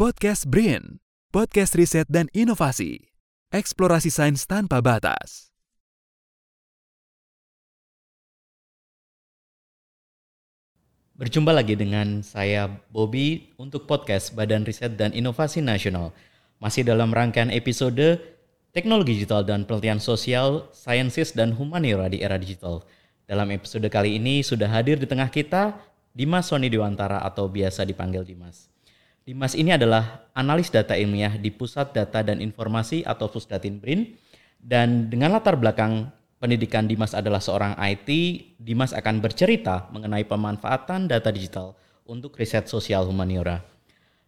Podcast Brain, podcast riset dan inovasi. Eksplorasi sains tanpa batas. Berjumpa lagi dengan saya Bobby untuk podcast Badan Riset dan Inovasi Nasional. Masih dalam rangkaian episode Teknologi Digital dan Penelitian Sosial, Sciences dan Humaniora di Era Digital. Dalam episode kali ini sudah hadir di tengah kita Dimas Sony Dewantara atau biasa dipanggil Dimas. Dimas ini adalah analis data ilmiah di Pusat Data dan Informasi atau Pusdatin BRIN dan dengan latar belakang pendidikan Dimas adalah seorang IT, Dimas akan bercerita mengenai pemanfaatan data digital untuk riset sosial humaniora.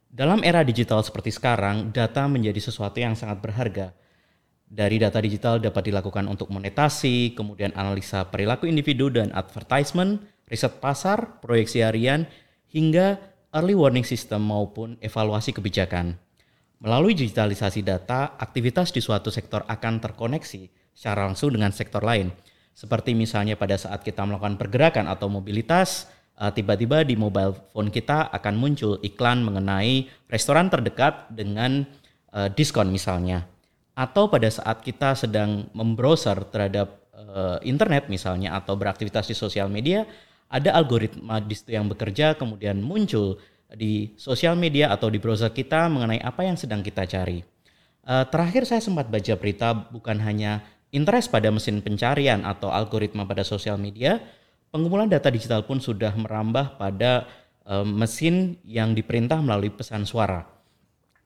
Dalam era digital seperti sekarang, data menjadi sesuatu yang sangat berharga. Dari data digital dapat dilakukan untuk monetasi, kemudian analisa perilaku individu dan advertisement, riset pasar, proyeksi harian, hingga early warning system maupun evaluasi kebijakan. Melalui digitalisasi data, aktivitas di suatu sektor akan terkoneksi secara langsung dengan sektor lain. Seperti misalnya pada saat kita melakukan pergerakan atau mobilitas, eh, tiba-tiba di mobile phone kita akan muncul iklan mengenai restoran terdekat dengan uh, diskon misalnya. Atau pada saat kita sedang membrowser terhadap uh, internet misalnya atau beraktivitas di sosial media, ada algoritma di situ yang bekerja kemudian muncul di sosial media atau di browser kita mengenai apa yang sedang kita cari. Uh, terakhir saya sempat baca berita bukan hanya interest pada mesin pencarian atau algoritma pada sosial media, pengumpulan data digital pun sudah merambah pada uh, mesin yang diperintah melalui pesan suara.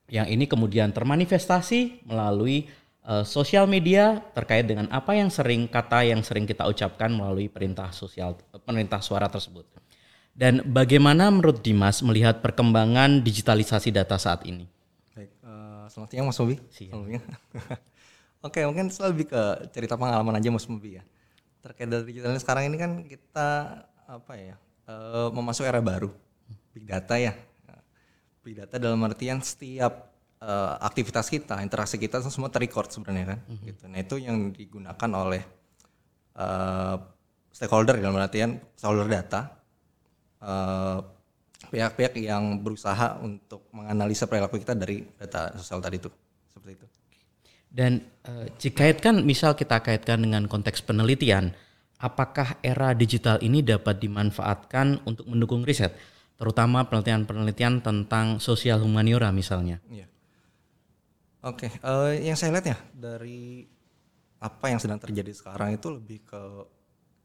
Yang ini kemudian termanifestasi melalui uh, sosial media terkait dengan apa yang sering kata yang sering kita ucapkan melalui perintah sosial perintah suara tersebut. Dan bagaimana menurut Dimas melihat perkembangan digitalisasi data saat ini? Baik, uh, selamat siang Mas Bobi. Siang. Oke, mungkin lebih ke cerita pengalaman aja Mas Mubi ya. Terkait dari digitalnya sekarang ini kan kita apa ya uh, memasuki era baru, big data ya. Big data dalam artian setiap uh, aktivitas kita, interaksi kita semua terrecord sebenarnya kan. Mm-hmm. Gitu. Nah itu yang digunakan oleh uh, stakeholder dalam artian stakeholder data, pihak-pihak uh, yang berusaha untuk menganalisa perilaku kita dari data sosial tadi itu, seperti itu. Dan uh, dikaitkan misal kita kaitkan dengan konteks penelitian, apakah era digital ini dapat dimanfaatkan untuk mendukung riset, terutama penelitian-penelitian tentang sosial humaniora misalnya? Iya. Oke, okay. uh, eh, yang saya lihat ya dari apa yang sedang terjadi sekarang itu lebih ke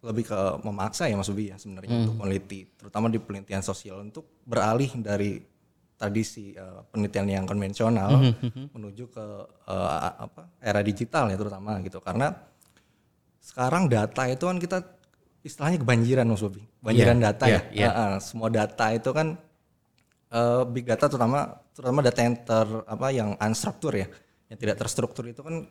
lebih ke memaksa ya Mas Ubi ya sebenarnya hmm. untuk meneliti, terutama di penelitian sosial untuk beralih dari tradisi uh, penelitian yang konvensional mm -hmm. menuju ke uh, apa era digital ya terutama gitu karena sekarang data itu kan kita istilahnya kebanjiran Mas Bobi banjiran yeah, data yeah, ya yeah. Uh, uh, semua data itu kan uh, big data terutama terutama data yang ter apa yang unstruktur ya yang tidak terstruktur itu kan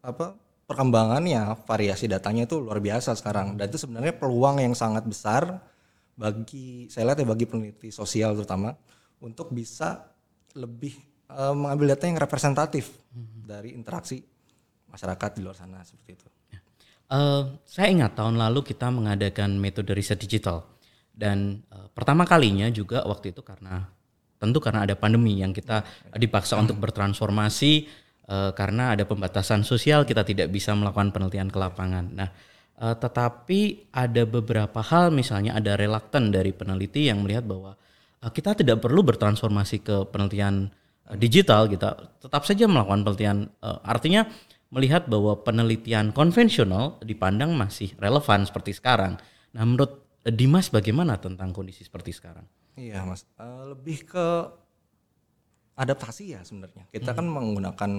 apa perkembangannya variasi datanya itu luar biasa sekarang dan itu sebenarnya peluang yang sangat besar bagi saya lihat ya bagi peneliti sosial terutama untuk bisa lebih uh, mengambil data yang representatif hmm. dari interaksi masyarakat di luar sana seperti itu. Uh, saya ingat tahun lalu kita mengadakan metode riset digital dan uh, pertama kalinya juga waktu itu karena tentu karena ada pandemi yang kita dipaksa untuk bertransformasi uh, karena ada pembatasan sosial kita tidak bisa melakukan penelitian ke lapangan. Nah, uh, tetapi ada beberapa hal misalnya ada relaktan dari peneliti yang melihat bahwa Eh, kita tidak perlu bertransformasi ke penelitian eh, digital kita tetap saja melakukan penelitian uh, artinya melihat bahwa penelitian konvensional dipandang masih relevan seperti sekarang. Nah, menurut Dimas bagaimana tentang kondisi seperti sekarang? Iya, Mas. Uh, lebih ke adaptasi ya sebenarnya. Kita kan hmm. kan menggunakan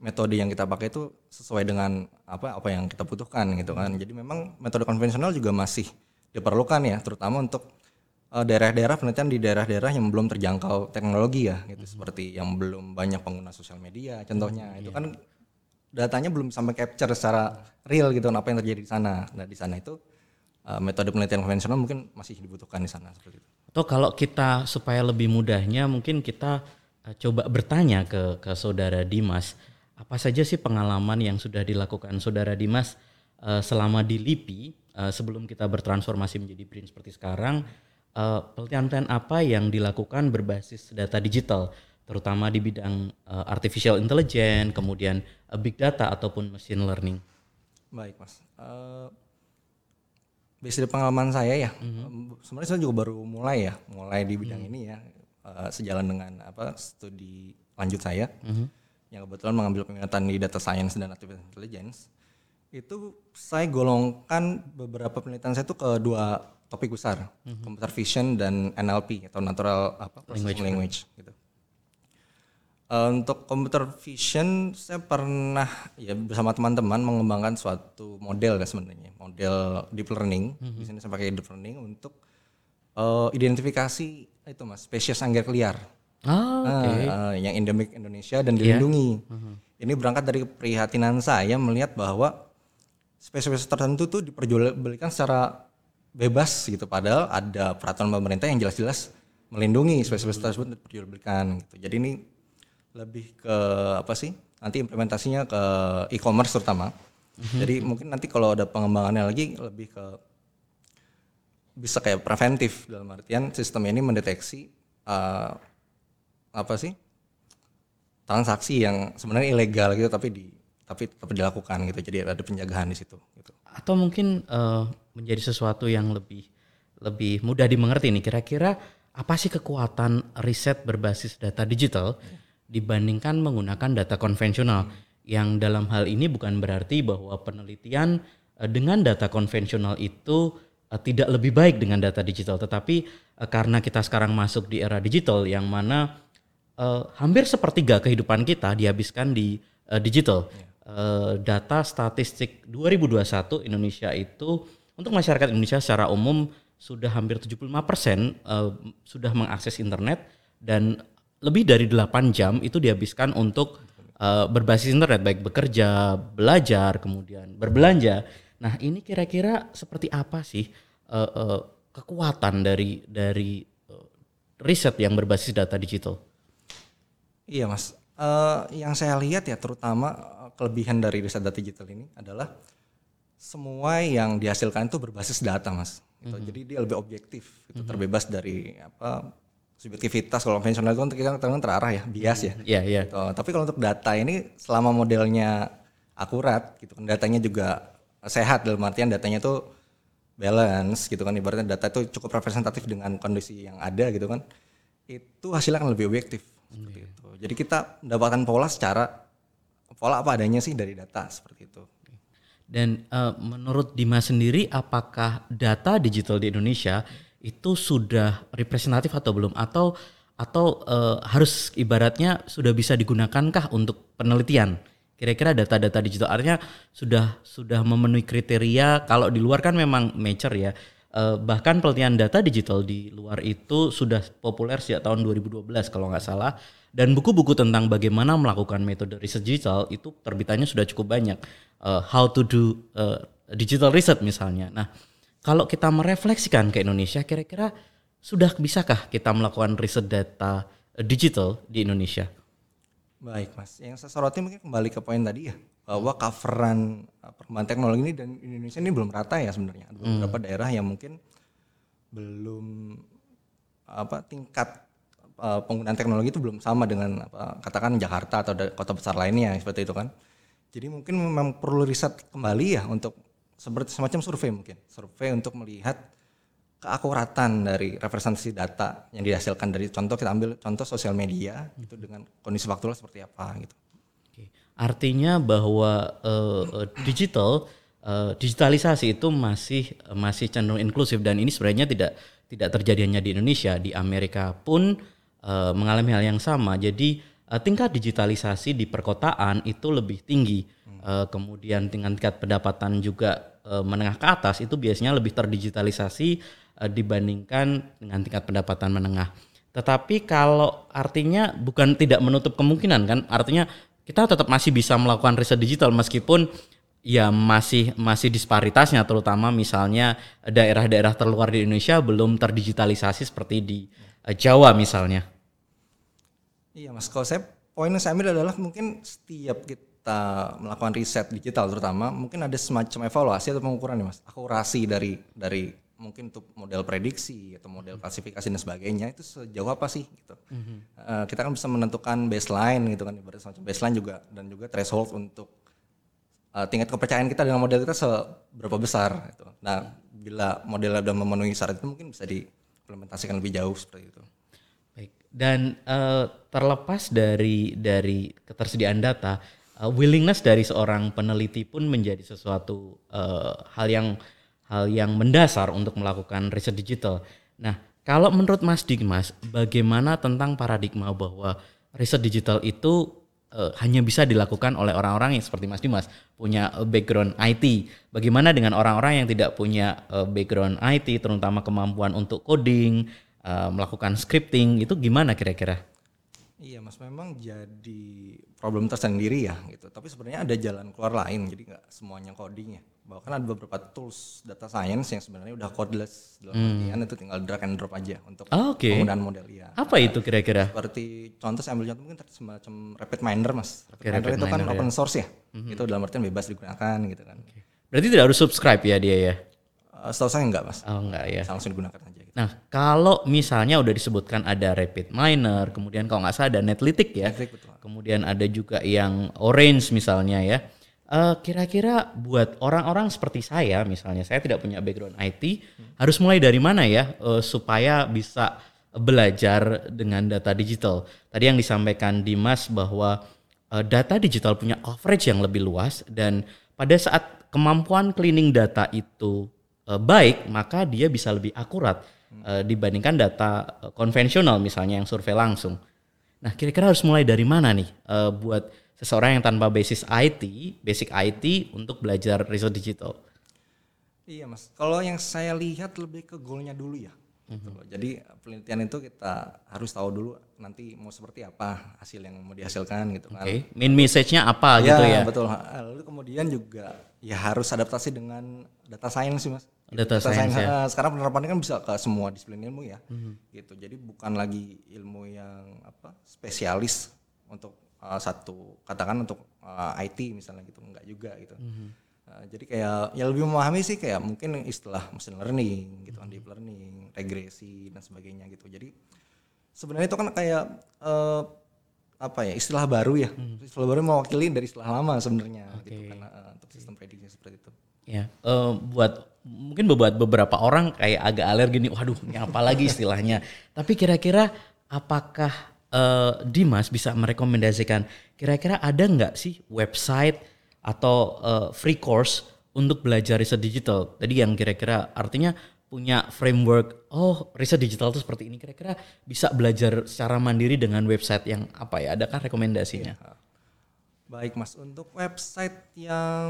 metode yang kita pakai itu sesuai dengan apa apa yang kita butuhkan gitu kan. Jadi memang metode konvensional juga masih diperlukan ya, terutama untuk Eh, daerah-daerah penelitian di daerah-daerah yang belum terjangkau teknologi ya gitu hmm. seperti yang belum banyak pengguna sosial media contohnya hmm, itu iya. kan datanya belum sampai capture secara real gitu apa yang terjadi di sana nah di sana itu uh, metode penelitian konvensional mungkin masih dibutuhkan di sana seperti itu atau kalau kita supaya lebih mudahnya mungkin kita coba bertanya ke ke saudara Dimas apa saja sih pengalaman yang sudah dilakukan saudara Dimas uh, selama di LIPI uh, sebelum kita bertransformasi menjadi BRIN seperti sekarang uh, pelatihan-pelatihan apa yang dilakukan berbasis data digital, terutama di bidang uh, artificial intelligence, kemudian uh, big data ataupun machine learning. Baik mas, uh, based dari pengalaman saya ya, mm-hmm. sebenarnya saya juga baru mulai ya, mulai di bidang mm-hmm. ini ya, uh, sejalan dengan apa studi lanjut saya, mm-hmm. yang kebetulan mengambil peminatan di data science dan artificial intelligence, itu saya golongkan beberapa penelitian saya itu ke dua topik besar, mm-hmm. computer vision dan NLP atau natural apa language, language gitu. Uh, untuk computer vision saya pernah ya bersama teman-teman mengembangkan suatu model ya sebenarnya model deep learning mm-hmm. di sini saya pakai deep learning untuk uh, identifikasi itu mas spesies anggrek liar oh, okay. uh, yang endemik Indonesia dan iya. dilindungi. Yeah. Mm-hmm. Ini berangkat dari prihatinan saya melihat bahwa spesies tertentu tuh diperjualbelikan secara bebas gitu padahal ada peraturan pemerintah yang jelas-jelas melindungi spesies tersebut diperjualbelikan gitu. Jadi ini lebih ke apa sih nanti implementasinya ke e-commerce terutama mm-hmm. jadi mungkin nanti kalau ada pengembangannya lagi lebih ke bisa kayak preventif dalam artian sistem ini mendeteksi uh, apa sih transaksi yang sebenarnya ilegal gitu tapi di tapi tetap dilakukan gitu jadi ada penjagaan di situ gitu atau mungkin uh, menjadi sesuatu yang lebih lebih mudah dimengerti nih kira-kira apa sih kekuatan riset berbasis data digital dibandingkan menggunakan data konvensional. Hmm. Yang dalam hal ini bukan berarti bahwa penelitian uh, dengan data konvensional itu tidak lebih baik dengan data digital, tetapi uh, karena kita sekarang masuk di era digital yang mana uh, hampir sepertiga kehidupan kita dihabiskan di uh, digital. Yeah. Uh, data statistik 2021 Indonesia itu untuk masyarakat Indonesia secara umum sudah hampir 75% uh, sudah mengakses internet dan lebih dari 8 jam itu dihabiskan untuk uh, berbasis internet baik bekerja, belajar, kemudian berbelanja. Nah, ini kira-kira seperti apa sih uh, uh, kekuatan dari dari uh, riset yang berbasis data digital? Iya, Mas. Uh, yang saya lihat ya terutama kelebihan dari riset data digital ini adalah semua yang dihasilkan itu berbasis data, Mas. Gitu. Mm -hmm. Jadi dia lebih objektif, itu mm -hmm. terbebas dari apa subjektivitas kalau konvensional itu kan kita kan terarah ya bias ya. Iya yeah, iya. Yeah. Gitu. Tapi kalau untuk data ini selama modelnya akurat gitu kan datanya juga sehat dalam artian datanya tuh balance gitu kan ibaratnya data itu cukup representatif dengan kondisi yang ada gitu kan itu hasilnya akan lebih objektif seperti itu. Jadi kita mendapatkan pola secara pola apa adanya sih dari data seperti itu. Dan uh, menurut Dimas sendiri apakah data digital di Indonesia itu sudah representatif atau belum atau atau uh, harus ibaratnya sudah bisa digunakankah untuk penelitian? Kira-kira data-data digital artinya sudah sudah memenuhi kriteria kalau di luar kan memang mature ya. Uh, bahkan pelatihan data digital di luar itu sudah populer sejak tahun 2012 kalau nggak salah dan buku-buku tentang bagaimana melakukan metode riset digital itu terbitannya sudah cukup banyak uh, how to do uh, digital research misalnya. Nah, kalau kita merefleksikan ke Indonesia, kira-kira sudah bisakah kita melakukan riset data digital di Indonesia? Baik mas, yang saya soroti mungkin kembali ke poin tadi ya, bahwa coveran eh, perkembangan teknologi ini dan Indonesia ini belum rata ya sebenarnya. Ada beberapa hmm. daerah yang mungkin belum apa tingkat uh, penggunaan teknologi itu belum sama dengan apa, katakan Jakarta atau kota besar lainnya seperti itu kan. Jadi mungkin memang perlu riset kembali ya untuk seperti semacam survei mungkin, survei untuk melihat keakuratan dari representasi data yang dihasilkan dari contoh kita ambil contoh sosial media hmm. itu dengan kondisi faktual seperti apa gitu. Oke. Artinya bahwa uh, digital uh, digitalisasi itu masih masih cenderung inklusif dan ini sebenarnya tidak tidak terjadi hanya di Indonesia, di Amerika pun uh, mengalami hal yang sama. Jadi uh, tingkat digitalisasi di perkotaan itu lebih tinggi. Hmm. Uh, kemudian tingkat tingkat pendapatan juga uh, menengah ke atas itu biasanya lebih terdigitalisasi dibandingkan dengan tingkat pendapatan menengah. Tetapi kalau artinya bukan tidak menutup kemungkinan kan, artinya kita tetap masih bisa melakukan riset digital meskipun ya masih masih disparitasnya terutama misalnya daerah-daerah terluar di Indonesia belum terdigitalisasi seperti di uh, Jawa misalnya. Iya mas, kalau saya poin yang saya ambil adalah mungkin setiap kita melakukan riset digital terutama mungkin ada semacam evaluasi atau pengukuran nih mas akurasi dari dari mungkin untuk model prediksi atau model klasifikasi dan sebagainya itu sejauh apa sih gitu. Eh, kita kan bisa menentukan baseline gitu kan ibarat semacam baseline juga dan juga threshold untuk eh, tingkat kepercayaan kita dengan model kita seberapa besar gitu. Nah, bila modelnya sudah memenuhi syarat itu mungkin bisa diimplementasikan lebih jauh seperti itu. Baik. Dan eh, terlepas dari dari ketersediaan data, eh, willingness dari seorang peneliti pun menjadi sesuatu eh, hal yang hal yang mendasar untuk melakukan riset digital. Nah, kalau menurut Mas Digmas, bagaimana tentang paradigma bahwa riset digital itu eh, hanya bisa dilakukan oleh orang-orang yang seperti Mas Dimas punya eh, background IT. Bagaimana dengan orang-orang yang tidak punya eh, background IT, terutama kemampuan untuk coding, eh, melakukan scripting, itu gimana kira-kira? Iya mas, memang jadi problem tersendiri ya gitu. Tapi sebenarnya ada jalan keluar lain, jadi nggak semuanya coding ya. Bahkan ada beberapa tools data science yang sebenarnya udah codeless dalam artian itu tinggal drag and drop aja untuk Ah, Oke. penggunaan model ya. Apa itu kira-kira? Seperti contoh saya ambil contoh mungkin semacam rapid miner mas. Rapid Oke, miner rapid itu kan ya. open source ya. Itu dalam artian bebas digunakan gitu kan. Berarti tidak harus subscribe ya dia ya? Eh, setahu saya enggak mas, Oh enggak ya. Bisa langsung digunakan aja. Gitu. Nah, kalau misalnya udah disebutkan ada Rapid Miner, kemudian kalau nggak salah ada Netlytic ya, Netlytic, betul. kemudian ada juga yang Orange misalnya ya. Eh, Kira-kira buat orang-orang seperti saya, misalnya saya tidak punya background IT, harus mulai dari mana ya eh, supaya bisa belajar dengan data digital? Tadi yang disampaikan Dimas bahwa eh, data digital punya coverage yang lebih luas dan pada saat kemampuan cleaning data itu eh, baik, maka dia bisa lebih akurat eh, dibandingkan data konvensional misalnya yang survei langsung. Nah, kira-kira harus mulai dari mana nih eh, buat seseorang yang tanpa basis IT, basic IT untuk belajar riset digital? Iya mas, kalau yang saya lihat lebih ke goalnya dulu ya. Loh. Jadi penelitian itu kita harus tahu dulu nanti mau seperti apa hasil yang mau dihasilkan gitu kan. Oke, main message-nya apa gitu ya? betul. Lalu kemudian juga ya harus adaptasi dengan data science sih mas. Gitu. Data science, ya. Mhm. eh, Sekarang penerapannya kan bisa ke semua disiplin ilmu ya. Gitu. Jadi bukan lagi ilmu yang apa spesialis untuk eh, satu katakan untuk eh, IT misalnya gitu enggak juga gitu. Mhm. Eh, jadi kayak yang lebih memahami sih kayak mungkin istilah machine learning gitu kan deep learning, regresi dan sebagainya gitu. Jadi sebenarnya itu kan kayak eh, apa ya istilah baru ya istilah baru mewakili dari istilah lama sebenarnya gitu kan eh, untuk sistem prediksi seperti itu Ya, eh, buat mungkin buat beberapa orang kayak agak alergi nih, waduh ini apa lagi istilahnya. Tapi kira-kira apakah eh, Dimas bisa merekomendasikan kira-kira ada nggak sih website atau eh, free course untuk belajar riset digital? Tadi yang kira-kira artinya punya framework, oh riset digital itu seperti ini. Kira-kira bisa belajar secara mandiri dengan website yang apa ya? Adakah rekomendasinya? baik mas untuk website yang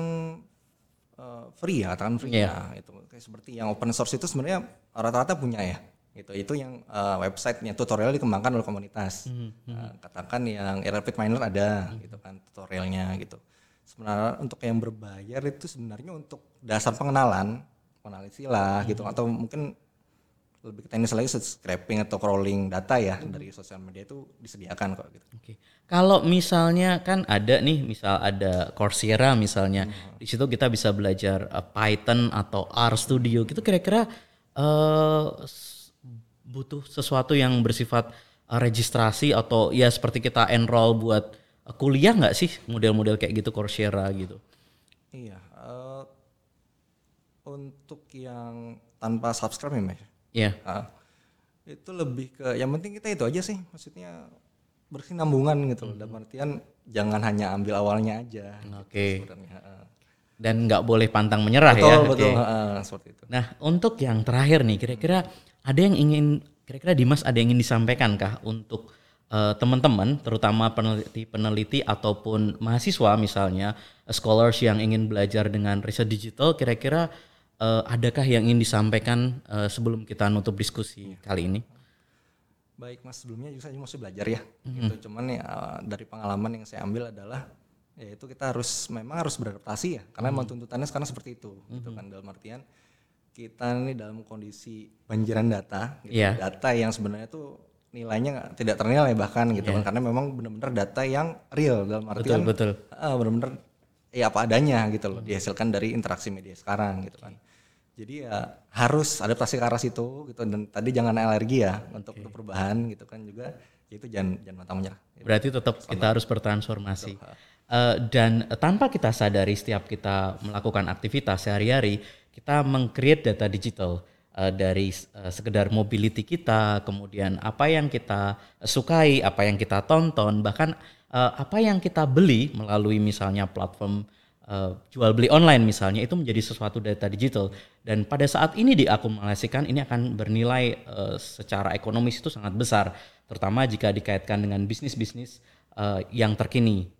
eh, free ya katakan free Iya. ya itu kayak seperti yang open source itu sebenarnya rata-rata punya ya gitu. Itu yang eh, websitenya tutorial dikembangkan oleh komunitas. Eh, katakan yang Rapid Miner ada gitu kan tutorialnya gitu. Sebenarnya untuk yang berbayar itu sebenarnya untuk dasar pengenalan pengenalan istilah gitu. Atau mungkin lebih ke teknis lagi scraping atau crawling data ya dari sosial media itu disediakan kok gitu. Oke. Kalau misalnya kan ada nih, misal ada Coursera misalnya, di situ kita bisa belajar uh, Python atau R Studio gitu. Kira-kira s- butuh sesuatu yang bersifat uh, registrasi atau ya seperti kita enroll buat uh, kuliah nggak sih model-model kayak gitu Coursera gitu? Iya, eh, untuk yang tanpa subscribe ya, Mas? Ya. Ah, itu lebih ke, yang penting kita itu aja sih, maksudnya berkesinambungan gitu loh. Dalam artian jangan hanya ambil awalnya aja. Oke. Sebenarnya. ah. Dan nggak boleh pantang menyerah Betul, ya. betul, seperti itu. Nah, untuk yang terakhir nih, kira-kira ada yang ingin, kira-kira Dimas ada yang ingin disampaikan kah untuk eh, teman-teman, terutama peneliti-peneliti ataupun mahasiswa misalnya, eh, scholars yang ingin belajar dengan riset digital, kira-kira eh, adakah yang ingin disampaikan eh, sebelum kita nutup diskusi kali ini? Baik mas, sebelumnya juga saya masih belajar ya. Gitu. Cuman ya dari pengalaman yang saya ambil adalah yaitu kita harus memang harus beradaptasi ya, karena memang tuntutannya sekarang seperti itu, gitu kan dalam artian kita ini dalam kondisi banjiran data, gitu. Iya. data yang sebenarnya tuh nilainya tidak ternilai bahkan gitu kan, karena memang benar-benar data yang real dalam artian betul. ah, benar-benar ya apa adanya gitu loh, dihasilkan dari interaksi media sekarang gitu kan. Jadi ya harus adaptasi ke arah situ gitu dan tadi jangan alergi ya untuk, untuk perubahan gitu kan juga ya itu jangan jangan mantap menyerah. Berarti tetap kita harus bertransformasi. Uh, dan tanpa kita sadari setiap kita melakukan aktivitas sehari-hari, kita mengcreate data digital uh, dari uh, sekedar mobility kita, kemudian apa yang kita sukai, apa yang kita tonton, bahkan uh, apa yang kita beli melalui misalnya platform uh, jual beli online misalnya itu menjadi sesuatu data digital. Dan pada saat ini diakumulasikan ini akan bernilai uh, secara ekonomis itu sangat besar terutama jika dikaitkan dengan bisnis-bisnis uh, yang terkini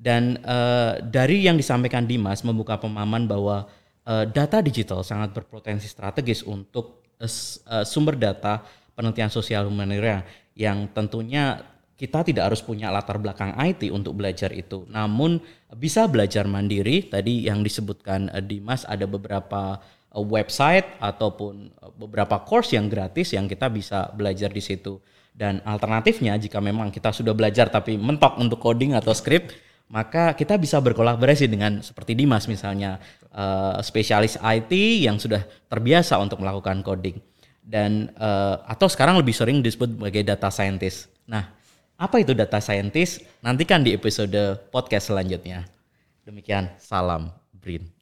dan uh, dari yang disampaikan Dimas membuka pemahaman bahwa uh, data digital sangat berpotensi strategis untuk uh, sumber data penelitian sosial humaniora yang tentunya kita tidak harus punya latar belakang IT untuk belajar itu. Namun bisa belajar mandiri. Tadi yang disebutkan uh, Dimas ada beberapa uh, website ataupun beberapa course yang gratis yang kita bisa belajar di situ. Dan alternatifnya jika memang kita sudah belajar tapi mentok untuk coding atau script, maka kita bisa berkolaborasi dengan seperti Dimas misalnya uh, spesialis IT yang sudah terbiasa untuk melakukan coding dan uh, atau sekarang lebih sering disebut sebagai data scientist. Nah, apa itu data scientist? Nantikan di episode podcast selanjutnya. Demikian, salam Brin.